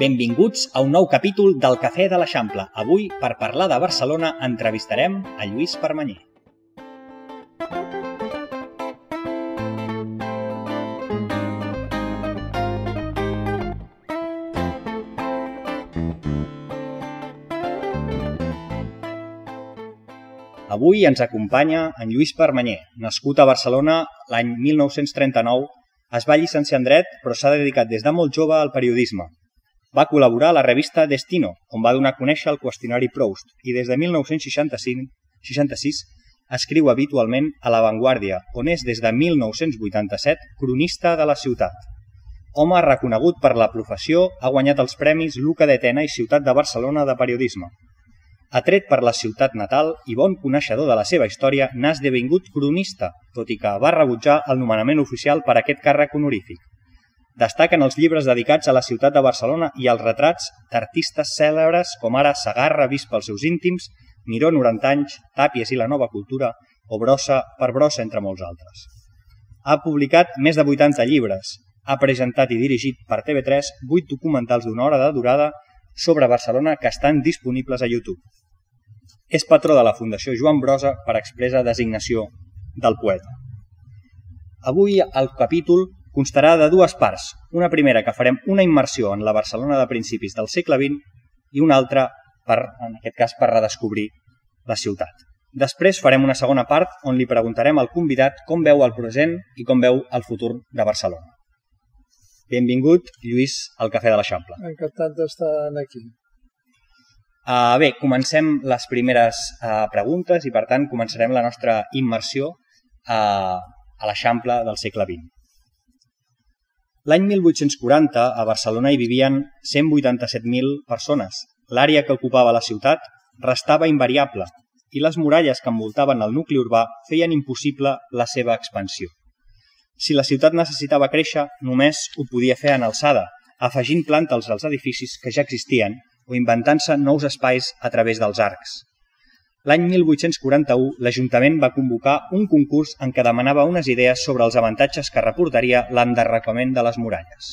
Benvinguts a un nou capítol del Cafè de l'Eixample. Avui, per parlar de Barcelona, entrevistarem a Lluís Permanyer. Avui ens acompanya en Lluís Permanyer, nascut a Barcelona l'any 1939, es va llicenciar en dret, però s'ha dedicat des de molt jove al periodisme. Va col·laborar a la revista Destino, on va donar a conèixer el qüestionari Proust, i des de 1965 escriu habitualment a La Vanguardia, on és des de 1987 cronista de la ciutat. Home reconegut per la professió, ha guanyat els premis Luca d'Etena i Ciutat de Barcelona de Periodisme. Atret per la ciutat natal i bon coneixedor de la seva història, n'ha esdevingut cronista, tot i que va rebutjar el nomenament oficial per aquest càrrec honorífic. Destaquen els llibres dedicats a la ciutat de Barcelona i els retrats d'artistes cèlebres com ara Sagarra, vist pels seus íntims, Miró, 90 anys, Tàpies i la nova cultura, o Brossa per Brossa, entre molts altres. Ha publicat més de 80 llibres, ha presentat i dirigit per TV3 8 documentals d'una hora de durada sobre Barcelona que estan disponibles a YouTube. És patró de la Fundació Joan Brosa per expressa designació del poeta. Avui el capítol constarà de dues parts. Una primera que farem una immersió en la Barcelona de principis del segle XX i una altra, per, en aquest cas, per redescobrir la ciutat. Després farem una segona part on li preguntarem al convidat com veu el present i com veu el futur de Barcelona. Benvingut, Lluís, al Cafè de l'Eixample. Encantat d'estar aquí. Uh, bé, comencem les primeres uh, preguntes i, per tant, començarem la nostra immersió uh, a l'Eixample del segle XX. L'any 1840 a Barcelona hi vivien 187.000 persones. L'àrea que ocupava la ciutat restava invariable i les muralles que envoltaven el nucli urbà feien impossible la seva expansió. Si la ciutat necessitava créixer, només ho podia fer en alçada, afegint plantes als edificis que ja existien o inventant-se nous espais a través dels arcs. L'any 1841, l'Ajuntament va convocar un concurs en què demanava unes idees sobre els avantatges que reportaria l'enderrocament de les muralles.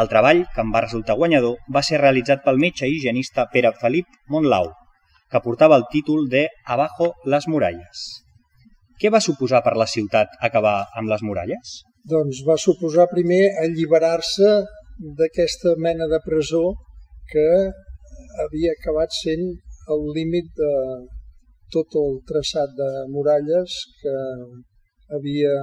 El treball, que en va resultar guanyador, va ser realitzat pel metge higienista Pere Felip Montlau, que portava el títol de Abajo les muralles. Què va suposar per la ciutat acabar amb les muralles? Doncs va suposar primer alliberar-se d'aquesta mena de presó que havia acabat sent el límit de tot el traçat de muralles que havia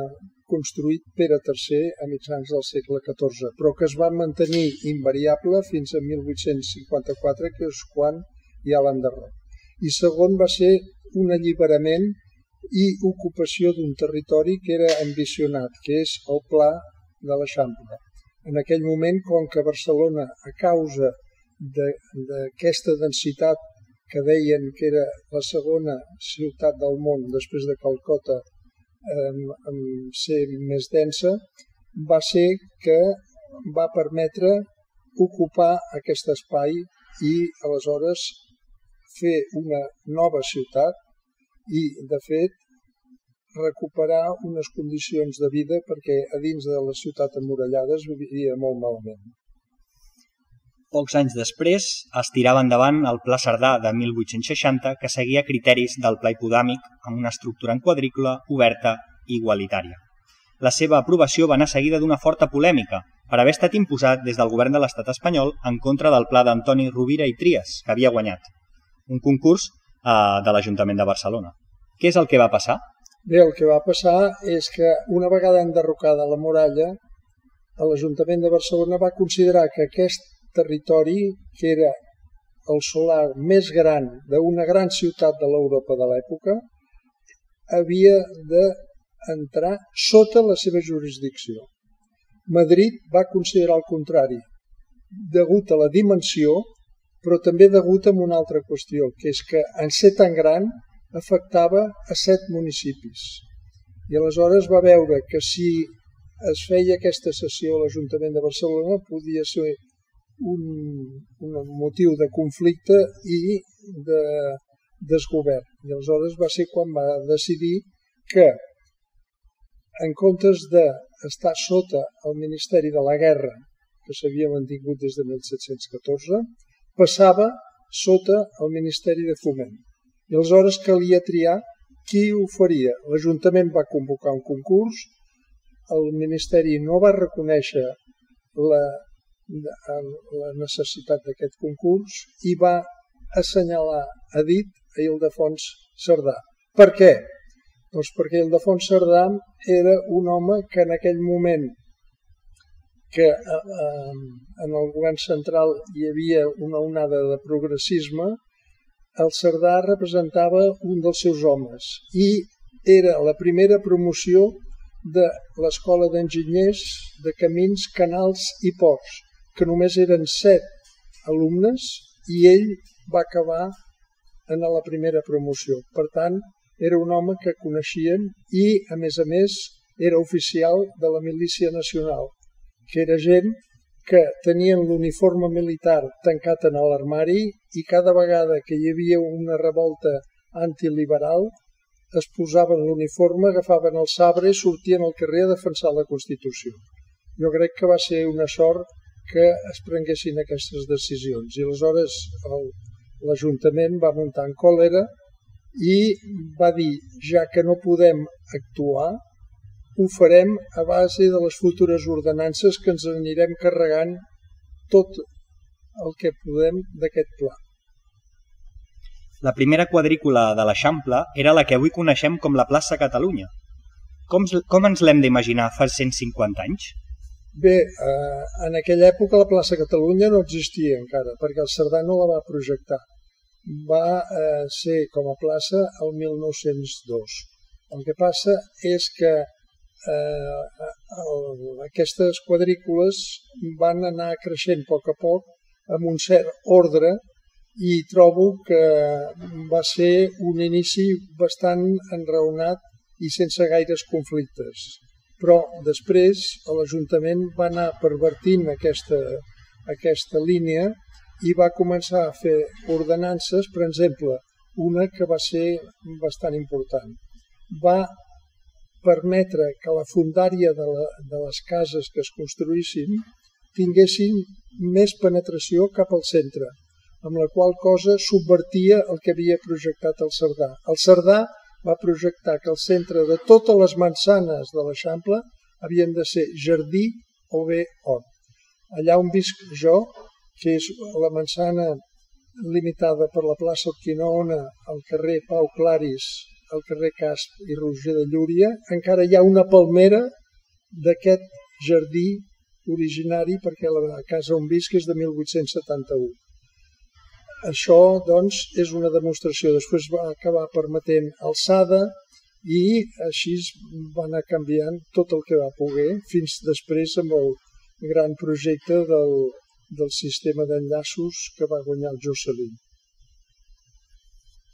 construït Pere III a mitjans del segle XIV, però que es va mantenir invariable fins a 1854, que és quan hi ha l'enderroc. I segon va ser un alliberament i ocupació d'un territori que era ambicionat, que és el pla de l'Eixample. En aquell moment, com que Barcelona, a causa d'aquesta de, densitat que deien que era la segona ciutat del món després de Calcota eh, ser més densa, va ser que va permetre ocupar aquest espai i aleshores fer una nova ciutat i, de fet, recuperar unes condicions de vida perquè a dins de la ciutat emmurallada es vivia molt malament. Pocs anys després es tirava endavant el Pla Cerdà de 1860 que seguia criteris del pla hipodàmic amb una estructura en quadrícula oberta i igualitària. La seva aprovació va anar seguida d'una forta polèmica per haver estat imposat des del govern de l'estat espanyol en contra del pla d'Antoni Rovira i Trias, que havia guanyat un concurs eh, de l'Ajuntament de Barcelona. Què és el que va passar? Bé, el que va passar és que una vegada enderrocada la muralla, l'Ajuntament de Barcelona va considerar que aquest territori que era el solar més gran d'una gran ciutat de l'Europa de l'època, havia d'entrar sota la seva jurisdicció. Madrid va considerar el contrari, degut a la dimensió, però també degut a una altra qüestió, que és que en ser tan gran afectava a set municipis. I aleshores va veure que si es feia aquesta sessió a l'Ajuntament de Barcelona podia ser un, un motiu de conflicte i de desgovern. I aleshores va ser quan va decidir que en comptes d'estar sota el Ministeri de la Guerra que s'havia mantingut des de 1714, passava sota el Ministeri de Foment. I aleshores calia triar qui ho faria. L'Ajuntament va convocar un concurs, el Ministeri no va reconèixer la, la necessitat d'aquest concurs i va assenyalar a dit a Ildefons Cerdà. Per què? Doncs perquè Ildefons Cerdà era un home que en aquell moment que eh, eh, en el govern central hi havia una onada de progressisme, el Cerdà representava un dels seus homes i era la primera promoció de l'Escola d'Enginyers de Camins, Canals i Ports, que només eren set alumnes i ell va acabar en la primera promoció. Per tant, era un home que coneixien i, a més a més, era oficial de la Milícia Nacional, que era gent que tenien l'uniforme militar tancat en l'armari i cada vegada que hi havia una revolta antiliberal es posaven l'uniforme, agafaven el sabre i sortien al carrer a defensar la Constitució. Jo crec que va ser una sort que es prenguessin aquestes decisions i aleshores l'Ajuntament va muntar en còlera i va dir, ja que no podem actuar, ho farem a base de les futures ordenances que ens anirem carregant tot el que podem d'aquest pla. La primera quadrícula de l'Eixample era la que avui coneixem com la plaça Catalunya. Com, com ens l'hem d'imaginar fa 150 anys? Bé, eh, en aquella època la plaça Catalunya no existia encara, perquè el Cerdà no la va projectar. Va eh, ser com a plaça el 1902. El que passa és que eh, aquestes quadrícules van anar creixent a poc a poc amb un cert ordre i trobo que va ser un inici bastant enraonat i sense gaires conflictes. Però després l'Ajuntament va anar pervertint aquesta, aquesta línia i va començar a fer ordenances, per exemple, una que va ser bastant important. Va permetre que la fundària de, la, de les cases que es construïssin tinguessin més penetració cap al centre, amb la qual cosa subvertia el que havia projectat el Cerdà. El Cerdà va projectar que el centre de totes les mansanes de l'Eixample havien de ser jardí o bé hort. Allà on visc jo, que és la mansana limitada per la plaça Orquinaona, al carrer Pau Claris al carrer Casp i Roger de Llúria, encara hi ha una palmera d'aquest jardí originari perquè la casa on visc és de 1871. Això, doncs, és una demostració. Després va acabar permetent alçada i així va anar canviant tot el que va poder, fins després amb el gran projecte del, del sistema d'enllaços que va guanyar el Jocelyn.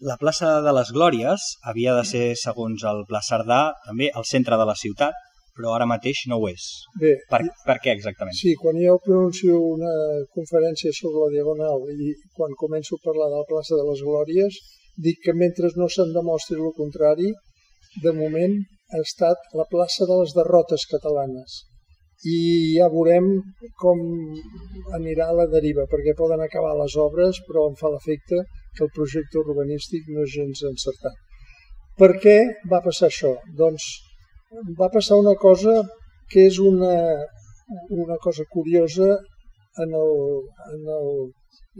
La plaça de les Glòries havia de ser, segons el Pla Cerdà, també al centre de la ciutat, però ara mateix no ho és. Bé, per, per què exactament? Sí, quan jo pronuncio una conferència sobre la Diagonal i quan començo a parlar de la plaça de les Glòries, dic que mentre no se'n demostri el contrari, de moment ha estat la plaça de les derrotes catalanes i ja veurem com anirà la deriva, perquè poden acabar les obres, però em fa l'efecte que el projecte urbanístic no és gens encertat. Per què va passar això? Doncs va passar una cosa que és una, una cosa curiosa en, el, en el,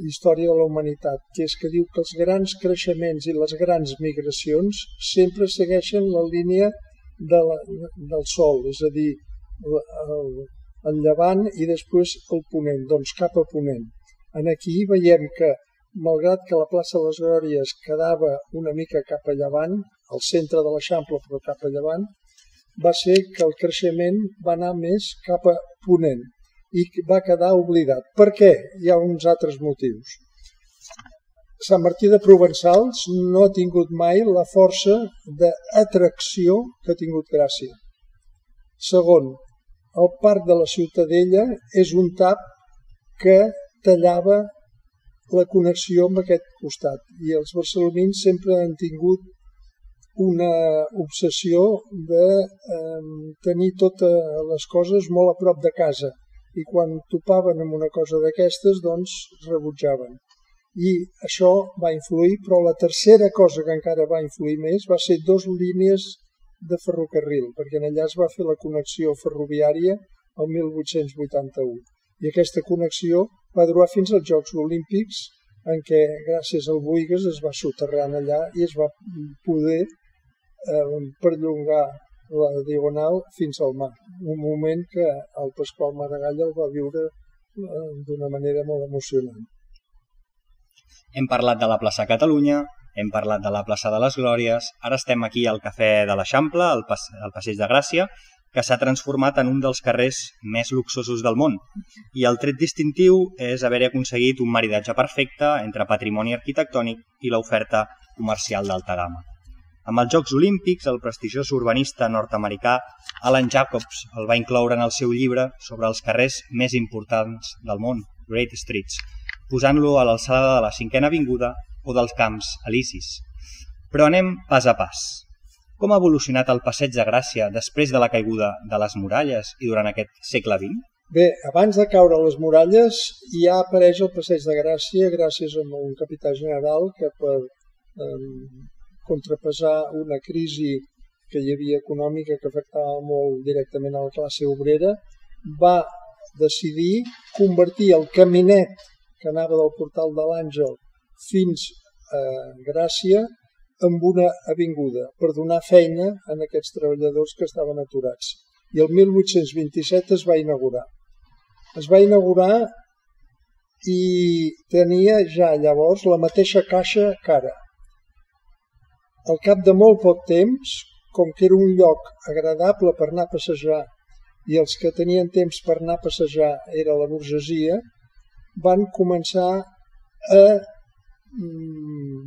la història de la humanitat, que és que diu que els grans creixements i les grans migracions sempre segueixen la línia de la, del sol, és a dir, el, el llevant i després el ponent, doncs cap a ponent. En aquí veiem que, malgrat que la plaça de les Glòries quedava una mica cap a llevant, al centre de l'Eixample però cap a llevant, va ser que el creixement va anar més cap a ponent i va quedar oblidat. Per què? Hi ha uns altres motius. Sant Martí de Provençals no ha tingut mai la força d'atracció que ha tingut Gràcia. Segon, el parc de la Ciutadella és un tap que tallava la connexió amb aquest costat i els barcelonins sempre han tingut una obsessió de eh, tenir totes les coses molt a prop de casa i quan topaven amb una cosa d'aquestes doncs rebutjaven. I això va influir, però la tercera cosa que encara va influir més va ser dos línies de ferrocarril, perquè en allà es va fer la connexió ferroviària el 1881. I aquesta connexió va durar fins als Jocs Olímpics en què gràcies al Boigues es va soterrar allà i es va poder eh, perllongar la diagonal fins al mar. Un moment que el Pasqual Maragall el va viure eh, d'una manera molt emocionant. Hem parlat de la plaça Catalunya, hem parlat de la plaça de les Glòries, ara estem aquí al Cafè de l'Eixample, al, pas al Passeig de Gràcia, que s'ha transformat en un dels carrers més luxosos del món. I el tret distintiu és haver aconseguit un maridatge perfecte entre patrimoni arquitectònic i l'oferta comercial d'alta gamma. Amb els Jocs Olímpics, el prestigiós urbanista nord-americà Alan Jacobs el va incloure en el seu llibre sobre els carrers més importants del món, Great Streets, posant-lo a l'alçada de la cinquena avinguda o dels camps Elisis. Però anem pas a pas. Com ha evolucionat el passeig de Gràcia després de la caiguda de les muralles i durant aquest segle XX? Bé, abans de caure les muralles ja apareix el passeig de Gràcia gràcies a un capità general que per eh, contrapesar una crisi que hi havia econòmica que afectava molt directament a la classe obrera, va decidir convertir el caminet que anava del portal de l'Àngel fins a Gràcia amb una avinguda per donar feina a aquests treballadors que estaven aturats. I el 1827 es va inaugurar. Es va inaugurar i tenia ja llavors la mateixa caixa cara. Al cap de molt poc temps, com que era un lloc agradable per anar a passejar i els que tenien temps per anar a passejar era la burgesia, van començar a mm,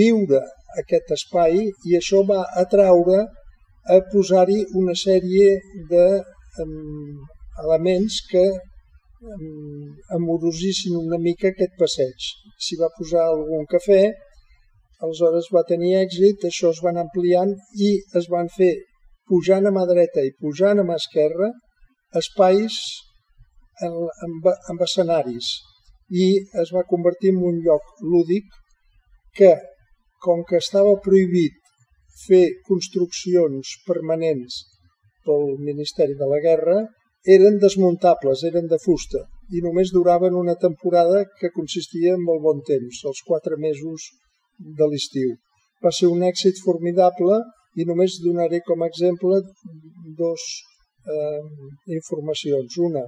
viure aquest espai i això va atraure a posar-hi una sèrie de um, elements que um, amorosissin una mica aquest passeig. S'hi va posar algun cafè, aleshores va tenir èxit, això es van ampliant i es van fer, pujant a mà dreta i pujant a mà esquerra, espais amb, amb escenaris. I es va convertir en un lloc lúdic que com que estava prohibit fer construccions permanents pel Ministeri de la Guerra, eren desmuntables, eren de fusta, i només duraven una temporada que consistia en molt bon temps, els quatre mesos de l'estiu. Va ser un èxit formidable i només donaré com a exemple dos eh, informacions. Una,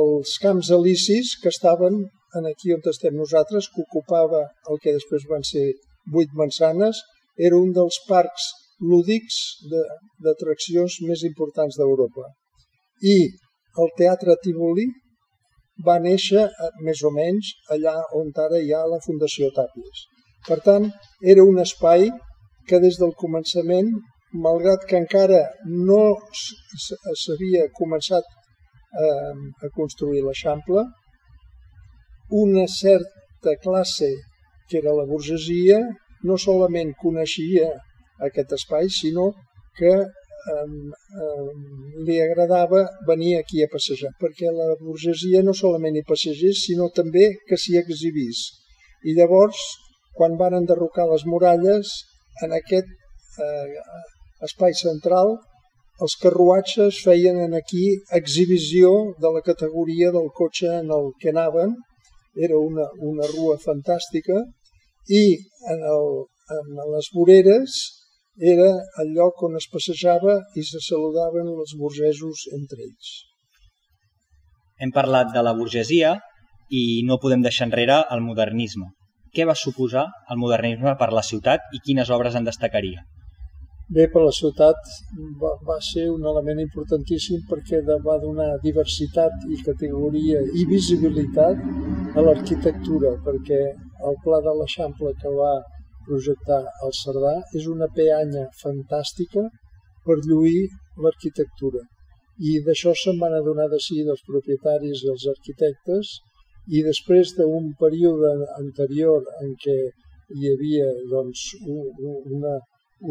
els camps elicis que estaven en aquí on estem nosaltres, que ocupava el que després van ser Vuit Mansanes era un dels parcs lúdics d'atraccions més importants d'Europa. I el Teatre Tivoli va néixer eh, més o menys allà on ara hi ha la Fundació Tàpies. Per tant, era un espai que des del començament, malgrat que encara no s'havia començat eh, a construir l'Eixample, una certa classe que era la burgesia, no solament coneixia aquest espai, sinó que eh, eh, li agradava venir aquí a passejar, perquè la burgesia no solament hi passegés, sinó també que s'hi exhibís. I llavors, quan van enderrocar les muralles, en aquest eh, espai central, els carruatges feien en aquí exhibició de la categoria del cotxe en el que anaven era una, una rua fantàstica i en, el, en les voreres era el lloc on es passejava i se saludaven els burgesos entre ells. Hem parlat de la burgesia i no podem deixar enrere el modernisme. Què va suposar el modernisme per la ciutat i quines obres en destacaria? Bé, per la ciutat va, va ser un element importantíssim perquè va donar diversitat i categoria i visibilitat a l'arquitectura, perquè el pla de l'Eixample que va projectar el Cerdà és una peanya fantàstica per lluir l'arquitectura. I d'això se'n van adonar de si els propietaris i els arquitectes i després d'un període anterior en què hi havia doncs, una,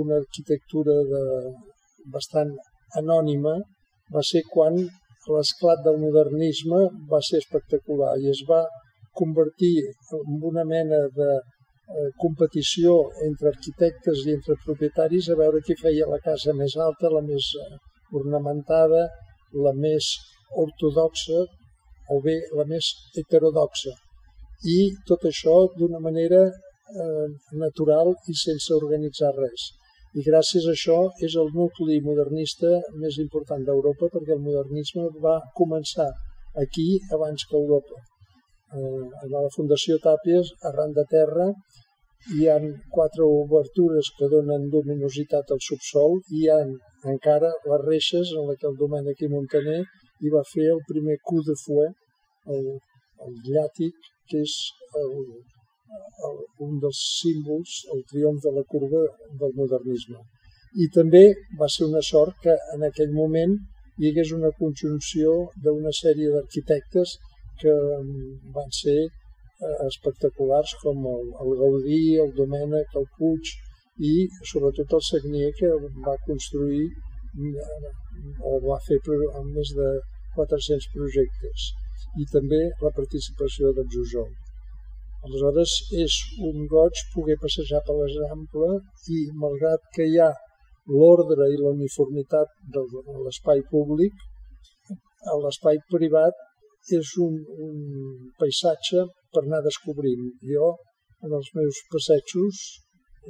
una arquitectura de, bastant anònima va ser quan l'esclat del modernisme va ser espectacular i es va convertir en una mena de eh, competició entre arquitectes i entre propietaris a veure qui feia la casa més alta, la més eh, ornamentada, la més ortodoxa o bé la més heterodoxa. I tot això d'una manera eh, natural i sense organitzar res. I gràcies a això és el nucli modernista més important d'Europa perquè el modernisme va començar aquí abans que Europa. Eh, a la Fundació Tàpies, arran de terra, hi han quatre obertures que donen luminositat al subsol i hi ha encara les reixes en la que el Domènec i Montaner hi va fer el primer coup de fouet, el, el llàtic, que és el, el, un dels símbols, el triomf de la curva del modernisme. I també va ser una sort que en aquell moment hi hagués una conjunció d'una sèrie d'arquitectes que mm, van ser eh, espectaculars com el, el Gaudí, el Domènec, el Puig i sobretot el Sagnier que va construir o va fer més de 400 projectes i també la participació del Jujol. Aleshores és un goig poder passejar per l'Eixample i malgrat que hi ha l'ordre i la uniformitat de l'espai públic, l'espai privat és un, un paisatge per anar descobrint. Jo, en els meus passejos,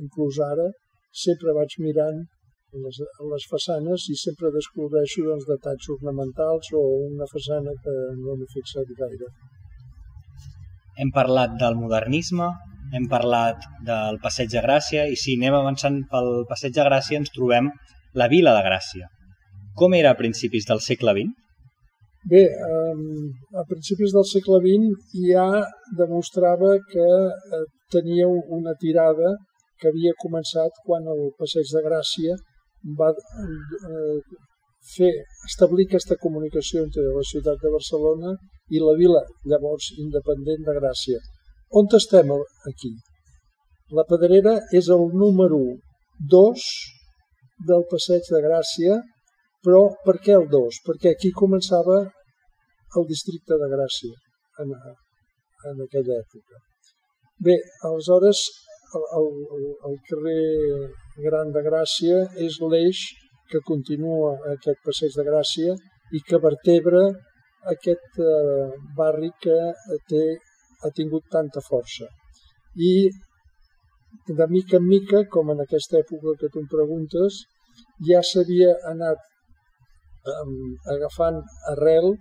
inclús ara, sempre vaig mirant les, les façanes i sempre descobreixo doncs, detalls ornamentals o una façana que no m'he fixat gaire. Hem parlat del modernisme, hem parlat del Passeig de Gràcia i si anem avançant pel Passeig de Gràcia ens trobem la Vila de Gràcia. Com era a principis del segle XX? Bé, a principis del segle XX ja demostrava que eh, tenia una tirada que havia començat quan el Passeig de Gràcia va eh, fer establir aquesta comunicació entre la ciutat de Barcelona i la vila, llavors independent de Gràcia. On estem aquí? La Pedrera és el número 2 del passeig de Gràcia, però per què el 2? Perquè aquí començava el districte de Gràcia en, en aquella època. Bé, aleshores el, el, el carrer Gran de Gràcia és l'eix que continua aquest passeig de Gràcia i que vertebra aquest eh, barri que té, ha tingut tanta força. I de mica en mica, com en aquesta època que tu em preguntes, ja s'havia anat eh, agafant arrel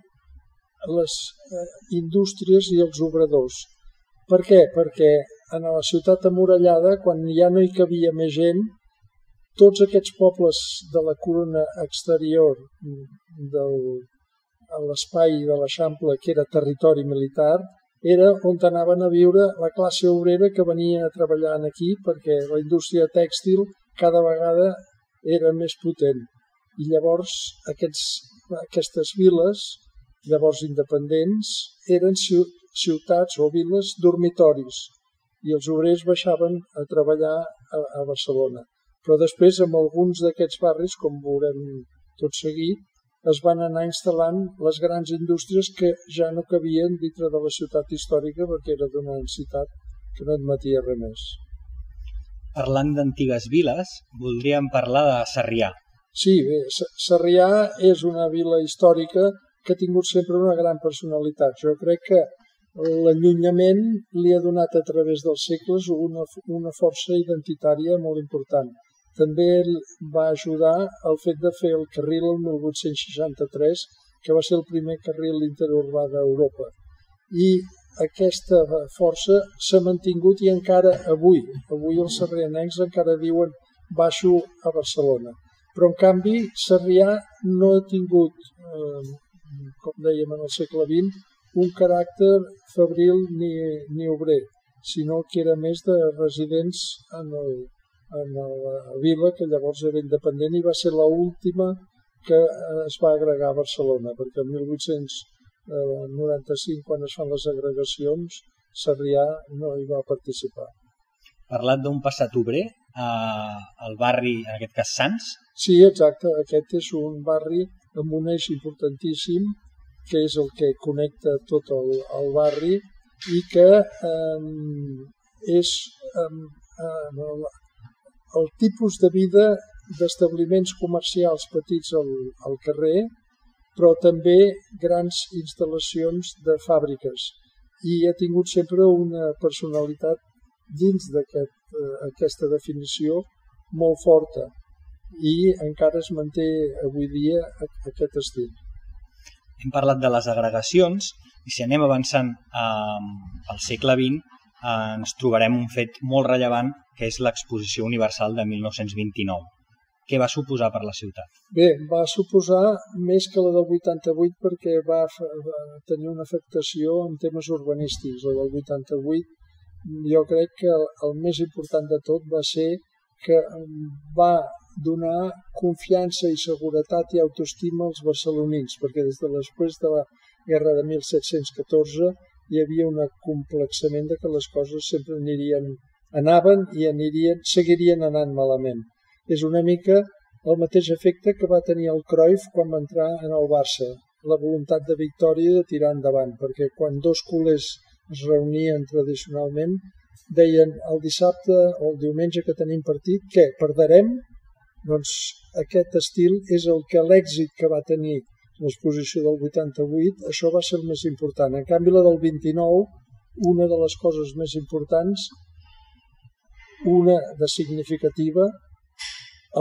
les eh, indústries i els obradors. Per què? Perquè en la ciutat amurallada, quan ja no hi cabia més gent, tots aquests pobles de la corona exterior del, a l'espai de l'Eixample, que era territori militar, era on anaven a viure la classe obrera que venia a treballar aquí perquè la indústria tèxtil cada vegada era més potent. I llavors aquests, aquestes viles, llavors independents, eren ciutats o viles dormitoris i els obrers baixaven a treballar a, a Barcelona. Però després, amb alguns d'aquests barris, com veurem tot seguit, es van anar instal·lant les grans indústries que ja no cabien dintre de la ciutat històrica perquè era d'una densitat que no admetia res més. Parlant d'antigues viles, voldríem parlar de Sarrià. Sí, bé, Sarrià és una vila històrica que ha tingut sempre una gran personalitat. Jo crec que l'allunyament li ha donat a través dels segles una, una força identitària molt important. També va ajudar el fet de fer el carril el 1863, que va ser el primer carril interurbà d'Europa. I aquesta força s'ha mantingut i encara avui, avui els sarrianencs encara diuen baixo a Barcelona. Però en canvi Sarrià no ha tingut, eh, com dèiem en el segle XX, un caràcter fabril ni, ni obrer, sinó que era més de residents en el, en la vila, que llavors era independent i va ser l'última que es va agregar a Barcelona, perquè el 1895, quan es fan les agregacions, Sarrià no hi va participar. Parlat d'un passat obrer al barri, en aquest cas Sants? Sí, exacte. Aquest és un barri amb un eix importantíssim que és el que connecta tot el, el barri i que eh, és eh, el, el tipus de vida d'establiments comercials petits al, al carrer, però també grans instal·lacions de fàbriques. I ha tingut sempre una personalitat dins d'aquesta aquest, definició molt forta i encara es manté avui dia aquest estil. Hem parlat de les agregacions i si anem avançant eh, al segle XX eh, ens trobarem un fet molt rellevant que és l'exposició universal de 1929. Què va suposar per la ciutat? Bé, va suposar més que la del 88 perquè va, va tenir una afectació en temes urbanístics. La del 88 jo crec que el, el més important de tot va ser que va donar confiança i seguretat i autoestima als barcelonins, perquè des de després de la guerra de 1714 hi havia un complexament de que les coses sempre anirien, anaven i anirien, seguirien anant malament. És una mica el mateix efecte que va tenir el Cruyff quan va entrar en el Barça, la voluntat de victòria de tirar endavant, perquè quan dos culers es reunien tradicionalment, deien el dissabte o el diumenge que tenim partit, què, perdarem? Doncs aquest estil és el que l'èxit que va tenir l'exposició del 88, això va ser el més important. En canvi, la del 29, una de les coses més importants, una de significativa,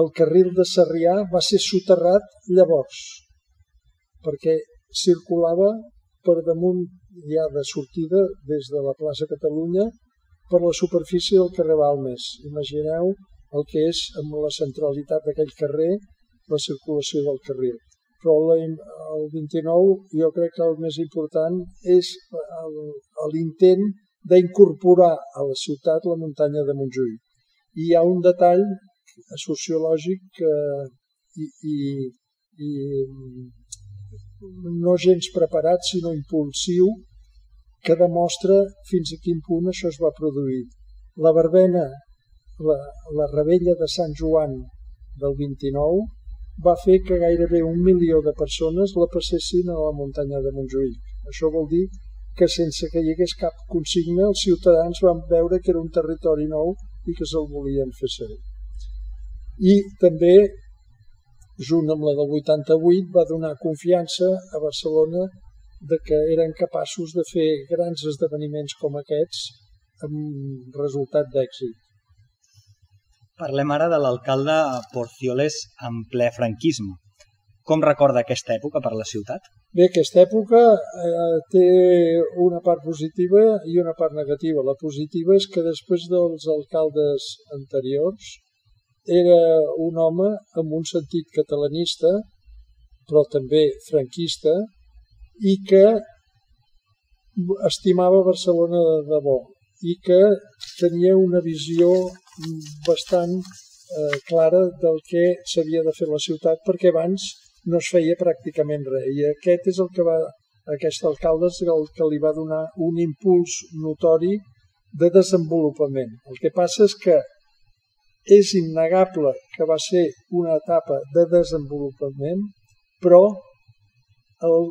el carril de Sarrià va ser soterrat llavors, perquè circulava per damunt ja de sortida des de la plaça Catalunya per la superfície del carrer Balmes. Imagineu el que és amb la centralitat d'aquell carrer la circulació del carril. Però el 29 jo crec que el més important és l'intent d'incorporar a la ciutat la muntanya de Montjuïc. I hi ha un detall sociològic eh, i, i, i no gens preparat, sinó impulsiu, que demostra fins a quin punt això es va produir. La verbena la, la rebella de Sant Joan del 29 va fer que gairebé un milió de persones la passessin a la muntanya de Montjuïc. Això vol dir que sense que hi hagués cap consigna els ciutadans van veure que era un territori nou i que se'l volien fer seu. I també, junt amb la del 88, va donar confiança a Barcelona de que eren capaços de fer grans esdeveniments com aquests amb resultat d'èxit. Parlem ara de l'alcalde Porcioles en ple franquisme. Com recorda aquesta època per la ciutat? Bé, aquesta època eh, té una part positiva i una part negativa. La positiva és que després dels alcaldes anteriors era un home amb un sentit catalanista, però també franquista, i que estimava Barcelona de debò i que tenia una visió bastant eh, clara del que s'havia de fer la ciutat perquè abans no es feia pràcticament res i aquest és el que va aquest alcalde és el que li va donar un impuls notori de desenvolupament. El que passa és que és innegable que va ser una etapa de desenvolupament, però el,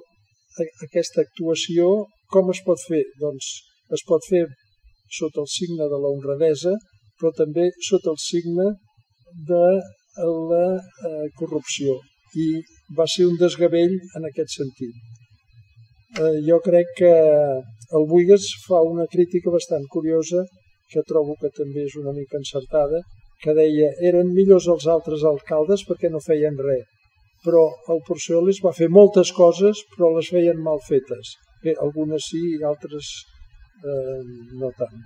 aquesta actuació com es pot fer? Doncs es pot fer sota el signe de la honradesa, però també sota el signe de la eh, corrupció. I va ser un desgavell en aquest sentit. Eh, jo crec que el Buigas fa una crítica bastant curiosa, que trobo que també és una mica encertada, que deia eren millors els altres alcaldes perquè no feien res. Però el Porcioles va fer moltes coses, però les feien mal fetes. Bé, algunes sí i altres eh, no tant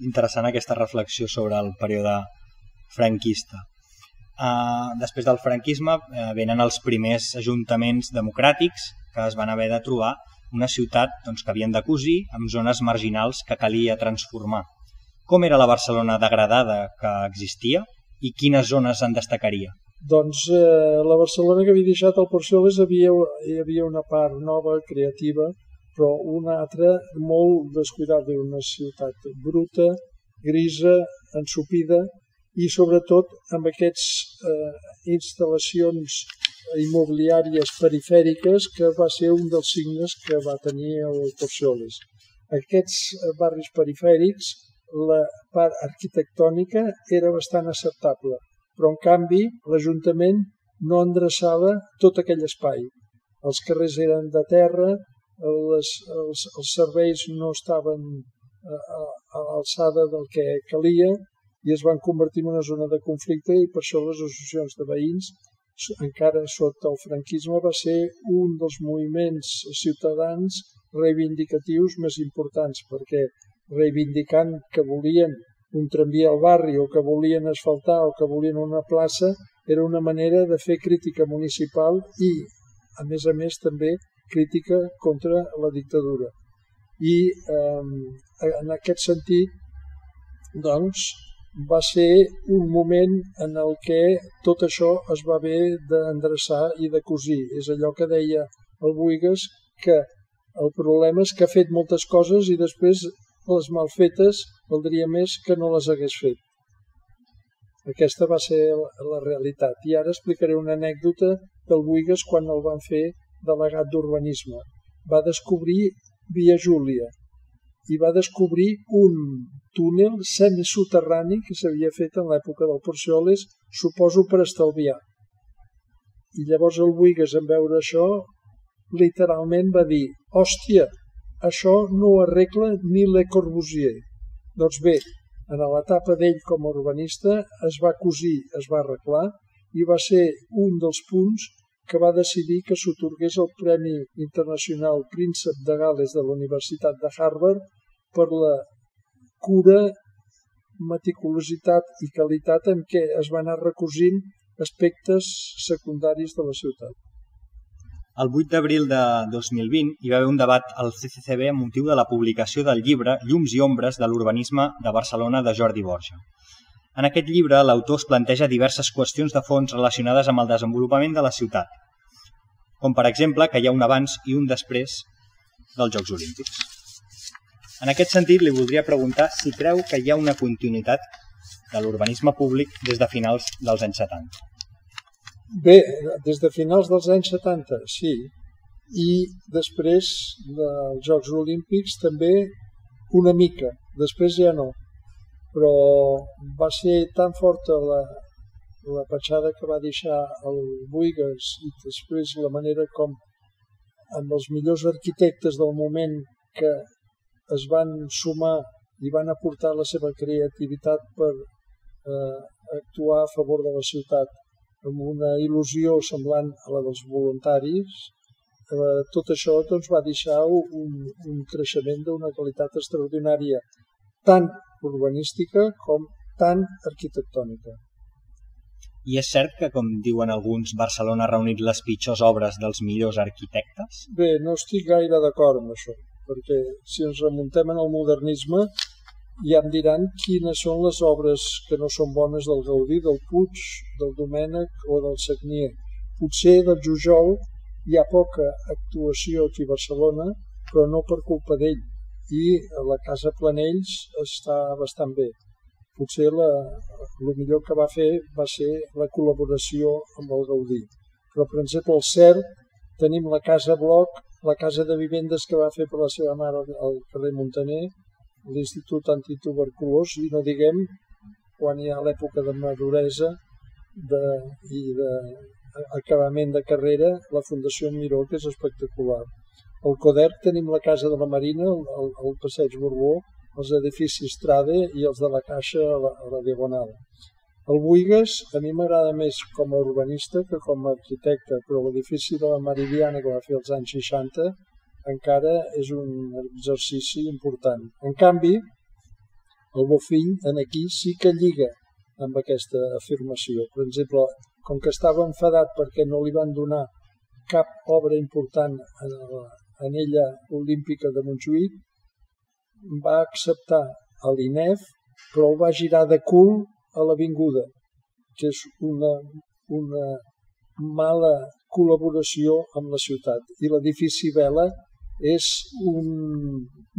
interessant aquesta reflexió sobre el període franquista. Uh, després del franquisme uh, venen els primers ajuntaments democràtics que es van haver de trobar una ciutat doncs, que havien de cosir amb zones marginals que calia transformar. Com era la Barcelona degradada que existia i quines zones en destacaria? Doncs eh, la Barcelona que havia deixat el Porcioles havia, hi havia una part nova, creativa, però una altra molt descuidada, una ciutat bruta, grisa, ensupida, i sobretot amb aquestes eh, instal·lacions immobiliàries perifèriques que va ser un dels signes que va tenir el Porcioles. Aquests eh, barris perifèrics, la part arquitectònica era bastant acceptable, però en canvi l'Ajuntament no endreçava tot aquell espai. Els carrers eren de terra, les, els, els serveis no estaven a, a, a l'alçada del que calia i es van convertir en una zona de conflicte i per això les associacions de veïns encara sota el franquisme va ser un dels moviments ciutadans reivindicatius més importants perquè reivindicant que volien un tramvia al barri o que volien asfaltar o que volien una plaça era una manera de fer crítica municipal i, a més a més, també crítica contra la dictadura. I eh, en aquest sentit, doncs, va ser un moment en el que tot això es va haver d'endreçar i de cosir. És allò que deia el Buigas, que el problema és que ha fet moltes coses i després les mal fetes valdria més que no les hagués fet. Aquesta va ser la realitat. I ara explicaré una anècdota del Buigas quan el van fer delegat d'urbanisme. Va descobrir Via Júlia, i va descobrir un túnel semisoterrani que s'havia fet en l'època del Porcioles, suposo per estalviar. I llavors el Buigas, en veure això, literalment va dir «Hòstia, això no ho arregla ni Le Corbusier». Doncs bé, en l'etapa d'ell com a urbanista es va cosir, es va arreglar i va ser un dels punts que va decidir que s'otorgués el Premi Internacional Príncep de Gales de la Universitat de Harvard per la cura, meticulositat i qualitat en què es van anar recosint aspectes secundaris de la ciutat. El 8 d'abril de 2020 hi va haver un debat al CCCB amb motiu de la publicació del llibre Llums i ombres de l'urbanisme de Barcelona de Jordi Borja. En aquest llibre, l'autor es planteja diverses qüestions de fons relacionades amb el desenvolupament de la ciutat, com per exemple que hi ha un abans i un després dels Jocs Olímpics. En aquest sentit, li voldria preguntar si creu que hi ha una continuïtat de l'urbanisme públic des de finals dels anys 70. Bé, des de finals dels anys 70, sí. I després dels Jocs Olímpics també una mica, després ja no. Però va ser tan forta la, la petjada que va deixar el Buigas i després la manera com amb els millors arquitectes del moment que es van sumar i van aportar la seva creativitat per eh, actuar a favor de la ciutat amb una il·lusió semblant a la dels voluntaris, eh, tot això doncs, va deixar un, un creixement d'una qualitat extraordinària, tant urbanística com tant arquitectònica. I és cert que, com diuen alguns, Barcelona ha reunit les pitjors obres dels millors arquitectes? Bé, no estic gaire d'acord amb això, perquè si ens remuntem en el modernisme ja em diran quines són les obres que no són bones del Gaudí, del Puig, del Domènec o del Sagnier. Potser del Jujol hi ha poca actuació aquí a Barcelona, però no per culpa d'ell. I la Casa Planells està bastant bé potser la, el millor que va fer va ser la col·laboració amb el Gaudí. Però, per exemple, el CERT, tenim la Casa Bloc, la Casa de Vivendes que va fer per la seva mare al carrer Montaner, l'Institut Antituberculós, i no diguem quan hi ha l'època de maduresa de, i d'acabament de, de carrera, la Fundació Miró, que és espectacular. Al CODERC tenim la Casa de la Marina, el, el Passeig Borbó, els edificis Trade i els de la Caixa a la, a la Diagonal. El Buigas a mi m'agrada més com a urbanista que com a arquitecte, però l'edifici de la Meridiana que va fer als anys 60 encara és un exercici important. En canvi, el Bofill en aquí sí que lliga amb aquesta afirmació. Per exemple, com que estava enfadat perquè no li van donar cap obra important en, la, en ella olímpica de Montjuïc, va acceptar a l'INEF, però el va girar de cul a l'Avinguda, que és una, una mala col·laboració amb la ciutat. I l'edifici Vela és un,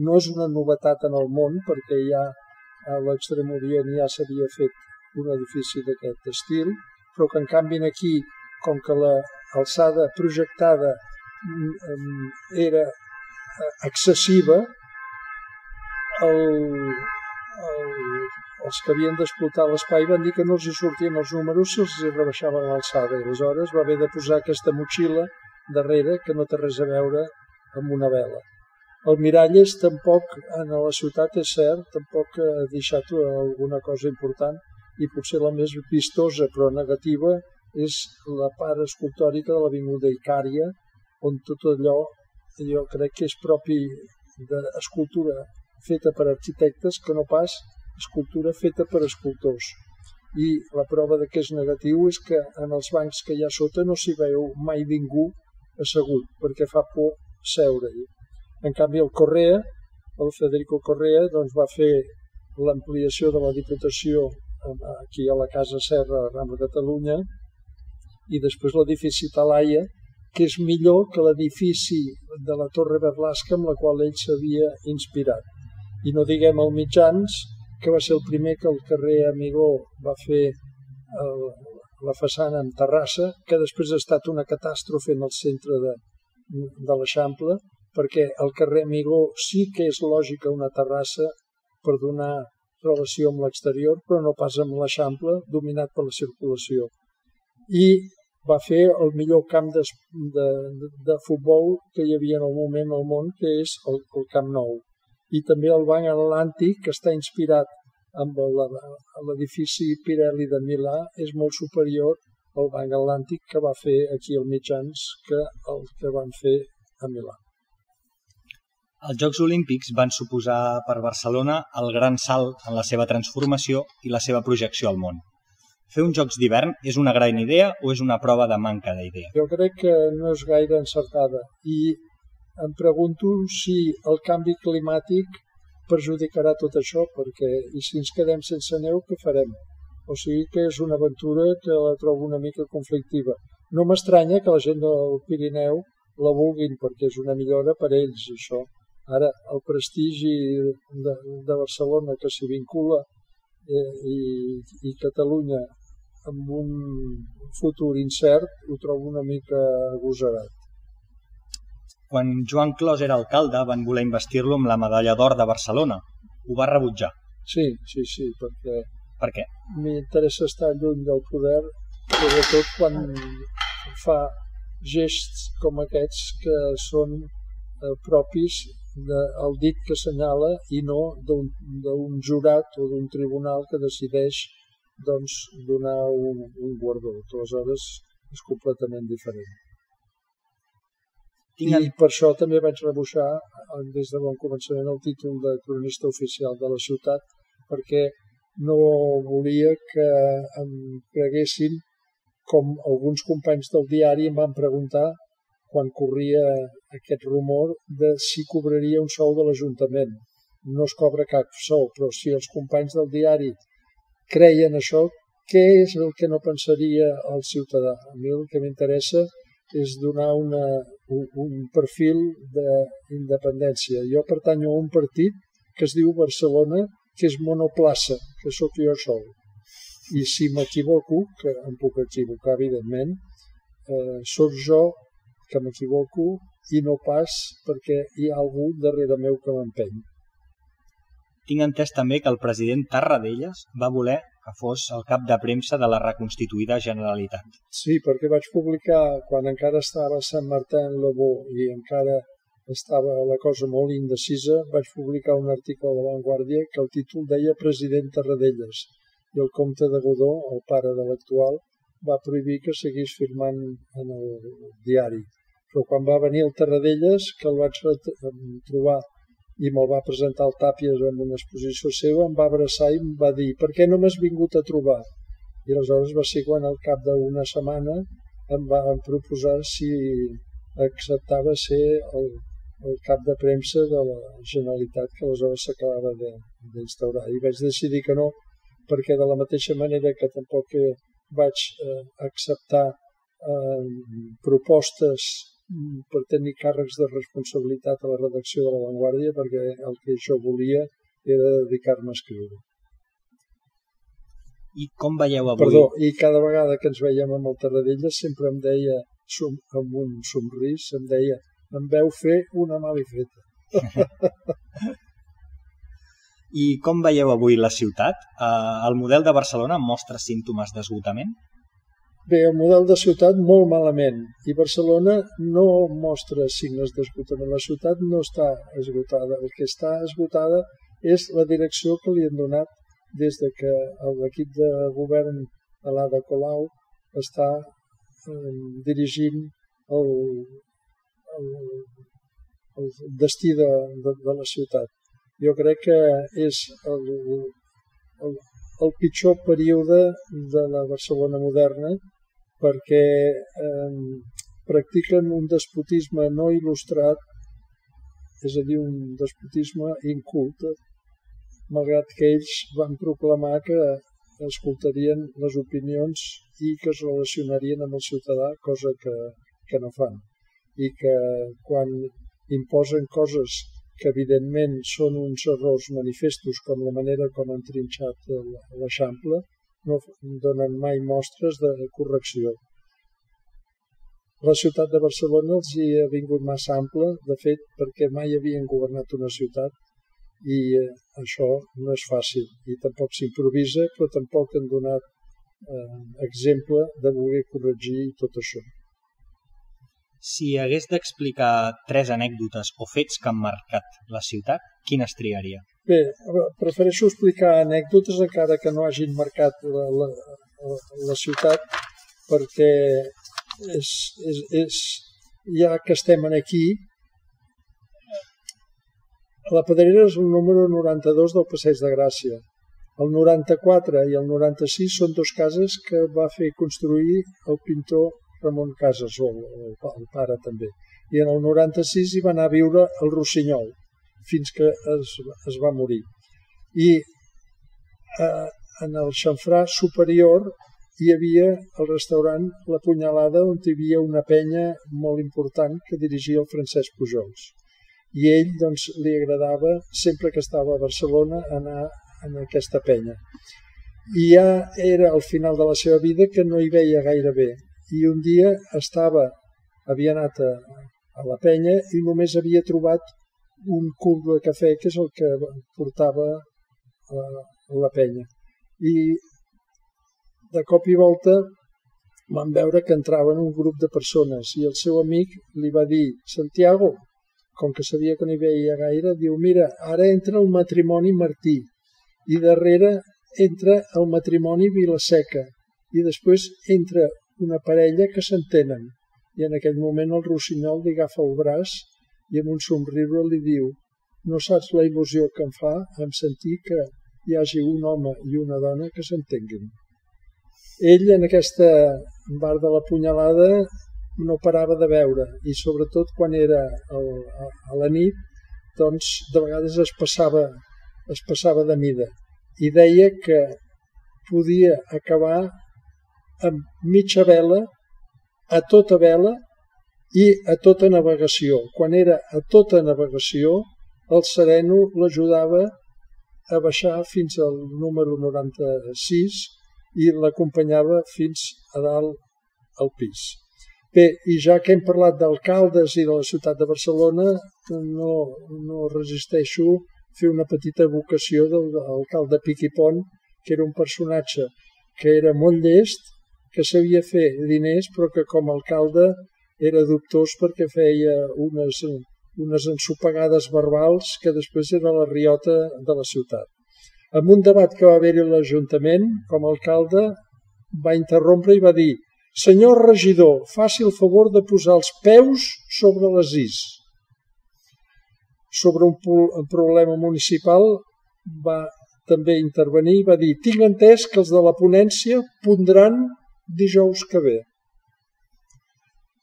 no és una novetat en el món, perquè ja a l'extrem orient ja s'havia fet un edifici d'aquest estil, però que en canvi aquí, com que l'alçada projectada mm, mm, era eh, excessiva, el, el, els que havien d'explotar l'espai van dir que no els hi sortien els números si els hi rebaixaven l'alçada. Aleshores va haver de posar aquesta motxilla darrere que no té res a veure amb una vela. El Miralles tampoc, en la ciutat és cert, tampoc ha deixat alguna cosa important i potser la més vistosa però negativa és la part escultòrica de l'Avinguda Icària, on tot allò jo crec que és propi d'escultura feta per arquitectes que no pas escultura feta per escultors. I la prova de que és negatiu és que en els bancs que hi ha sota no s'hi veu mai ningú assegut, perquè fa por seure-hi. En canvi, el Correa, el Federico Correa, doncs va fer l'ampliació de la Diputació aquí a la Casa Serra, a Rama Catalunya, i després l'edifici Talaia, que és millor que l'edifici de la Torre Berlasca amb la qual ell s'havia inspirat. I no diguem el Mitjans, que va ser el primer que el carrer Amigó va fer el, la façana en terrassa, que després ha estat una catàstrofe en el centre de, de l'Eixample, perquè el carrer Amigó sí que és lògica una terrassa per donar relació amb l'exterior, però no pas amb l'Eixample, dominat per la circulació. I va fer el millor camp de, de, de futbol que hi havia en el moment al món, que és el, el Camp Nou. I també el Banc Atlàntic, que està inspirat amb l'edifici Pirelli de Milà, és molt superior al Banc Atlàntic que va fer aquí al mitjans que el que van fer a Milà. Els Jocs Olímpics van suposar per Barcelona el gran salt en la seva transformació i la seva projecció al món. Fer uns Jocs d'hivern és una gran idea o és una prova de manca d'idea? Jo crec que no és gaire encertada i em pregunto si el canvi climàtic perjudicarà tot això, perquè i si ens quedem sense neu, què farem? O sigui que és una aventura que la trobo una mica conflictiva. No m'estranya que la gent del Pirineu la vulguin, perquè és una millora per ells, això. Ara, el prestigi de, de Barcelona que s'hi vincula eh, i, i Catalunya amb un futur incert ho trobo una mica agosarat. Quan Joan Clos era alcalde van voler investir-lo amb la medalla d'or de Barcelona. Ho va rebutjar. Sí, sí, sí, perquè... Per què? M'interessa estar lluny del poder, sobretot quan fa gests com aquests que són eh, propis de, el dit que assenyala i no d'un jurat o d'un tribunal que decideix doncs, donar un, un guardó, aleshores és completament diferent. I per això també vaig rebuixar des de bon començament el títol de cronista oficial de la ciutat perquè no volia que em creguessin com alguns companys del diari em van preguntar quan corria aquest rumor de si cobraria un sou de l'Ajuntament. No es cobra cap sou, però si els companys del diari creien això, què és el que no pensaria el ciutadà? A mi el que m'interessa és donar una, un, un perfil d'independència. Jo pertanyo a un partit que es diu Barcelona, que és monoplaça, que sóc jo sol. I si m'equivoco, que em puc equivocar evidentment, eh, sóc jo que m'equivoco i no pas perquè hi ha algú darrere meu que m'empeny. Tinc entès també que el president Tarradellas va voler que fos el cap de premsa de la reconstituïda Generalitat. Sí, perquè vaig publicar, quan encara estava a Sant Martin Lobó i encara estava la cosa molt indecisa, vaig publicar un article a La Vanguardia que el títol deia President Tarradellas i el comte de Godó, el pare de l'actual, va prohibir que seguís firmant en el diari però quan va venir el Terradellas, que el vaig trobar i me'l va presentar el Tàpies en una exposició seva, em va abraçar i em va dir per què no m'has vingut a trobar? I aleshores va ser quan al cap d'una setmana em van proposar si acceptava ser el, el cap de premsa de la Generalitat que aleshores s'acabava d'instaurar. I vaig decidir que no, perquè de la mateixa manera que tampoc vaig eh, acceptar eh, propostes per tenir càrrecs de responsabilitat a la redacció de La Vanguardia perquè el que jo volia era dedicar-me a escriure. I com veieu avui? Perdó, i cada vegada que ens veiem amb el Tarradellas sempre em deia, som, amb un somrís, em deia, em veu fer una malifeta. I com veieu avui la ciutat? Eh, el model de Barcelona mostra símptomes d'esgotament? Bé, el model de ciutat molt malament i Barcelona no mostra signes d'esgotament. La ciutat no està esgotada. El que està esgotada és la direcció que li han donat des de que l'equip de govern de l'Ada Colau està eh, dirigint el, el, el destí de, de, de la ciutat. Jo crec que és el, el, el pitjor període de la Barcelona moderna perquè eh, practiquen un despotisme no il·lustrat, és a dir, un despotisme inculte, malgrat que ells van proclamar que escoltarien les opinions i que es relacionarien amb el ciutadà, cosa que, que no fan. I que quan imposen coses que evidentment són uns errors manifestos com la manera com han trinxat l'Eixample, no donen mai mostres de correcció. La ciutat de Barcelona els hi ha vingut massa ample, de fet, perquè mai havien governat una ciutat i eh, això no és fàcil i tampoc s'improvisa, però tampoc han donat eh, exemple de voler corregir tot això. Si hagués d'explicar tres anècdotes o fets que han marcat la ciutat, quines triaria? Bé, prefereixo explicar anècdotes encara que no hagin marcat la, la, la ciutat perquè és, és, és, ja que estem aquí, la Pedrera és el número 92 del Passeig de Gràcia. El 94 i el 96 són dos cases que va fer construir el pintor Ramon Casas, o el, el pare també. I en el 96 hi va anar a viure al Rossinyol, fins que es, es va morir. I eh, en el xamfrà superior hi havia el restaurant La Punyalada, on hi havia una penya molt important que dirigia el Francesc Pujols. I ell doncs, li agradava, sempre que estava a Barcelona, anar en aquesta penya. I ja era al final de la seva vida que no hi veia gaire bé i un dia estava, havia anat a, a la penya i només havia trobat un cul de cafè, que és el que portava a la penya. I de cop i volta van veure que entraven un grup de persones i el seu amic li va dir Santiago, com que sabia que no hi veia gaire, diu, mira, ara entra el matrimoni Martí i darrere entra el matrimoni Vilaseca i després entra una parella que s'entenen i en aquell moment el rossinyol li agafa el braç i amb un somriure li diu no saps la il·lusió que em fa en sentir que hi hagi un home i una dona que s'entenguin. Ell en aquesta bar de la punyalada no parava de veure i sobretot quan era el, a, a la nit doncs de vegades es passava, es passava de mida i deia que podia acabar amb mitja vela, a tota vela i a tota navegació. Quan era a tota navegació, el sereno l'ajudava a baixar fins al número 96 i l'acompanyava fins a dalt al pis. Bé, i ja que hem parlat d'alcaldes i de la ciutat de Barcelona, no, no resisteixo fer una petita evocació de l'alcalde Piquipont, que era un personatge que era molt llest, que sabia fer diners però que com a alcalde era dubtós perquè feia unes, unes ensopegades verbals que després era la riota de la ciutat. En un debat que va haver-hi l'Ajuntament, com a alcalde, va interrompre i va dir «Senyor regidor, faci el favor de posar els peus sobre les is». Sobre un, un problema municipal va també intervenir i va dir «Tinc entès que els de la ponència pondran dijous que ve.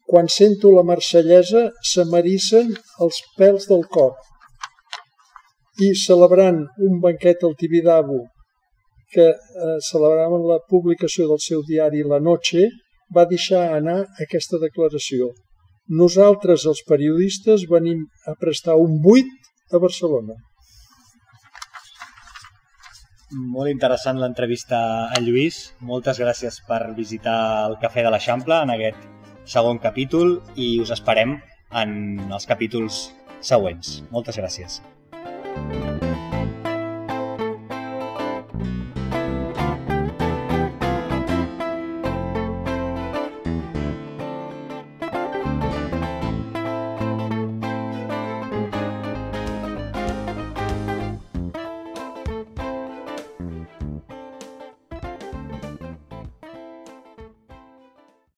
Quan sento la marsellesa, s'amarissen els pèls del cor. I celebrant un banquet al Tibidabo que eh, celebraven la publicació del seu diari La Noche, va deixar anar aquesta declaració. Nosaltres, els periodistes, venim a prestar un buit a Barcelona. Molt interessant l'entrevista a Lluís. Moltes gràcies per visitar el Cafè de l'Eixample en aquest segon capítol i us esperem en els capítols següents. Moltes gràcies. thank you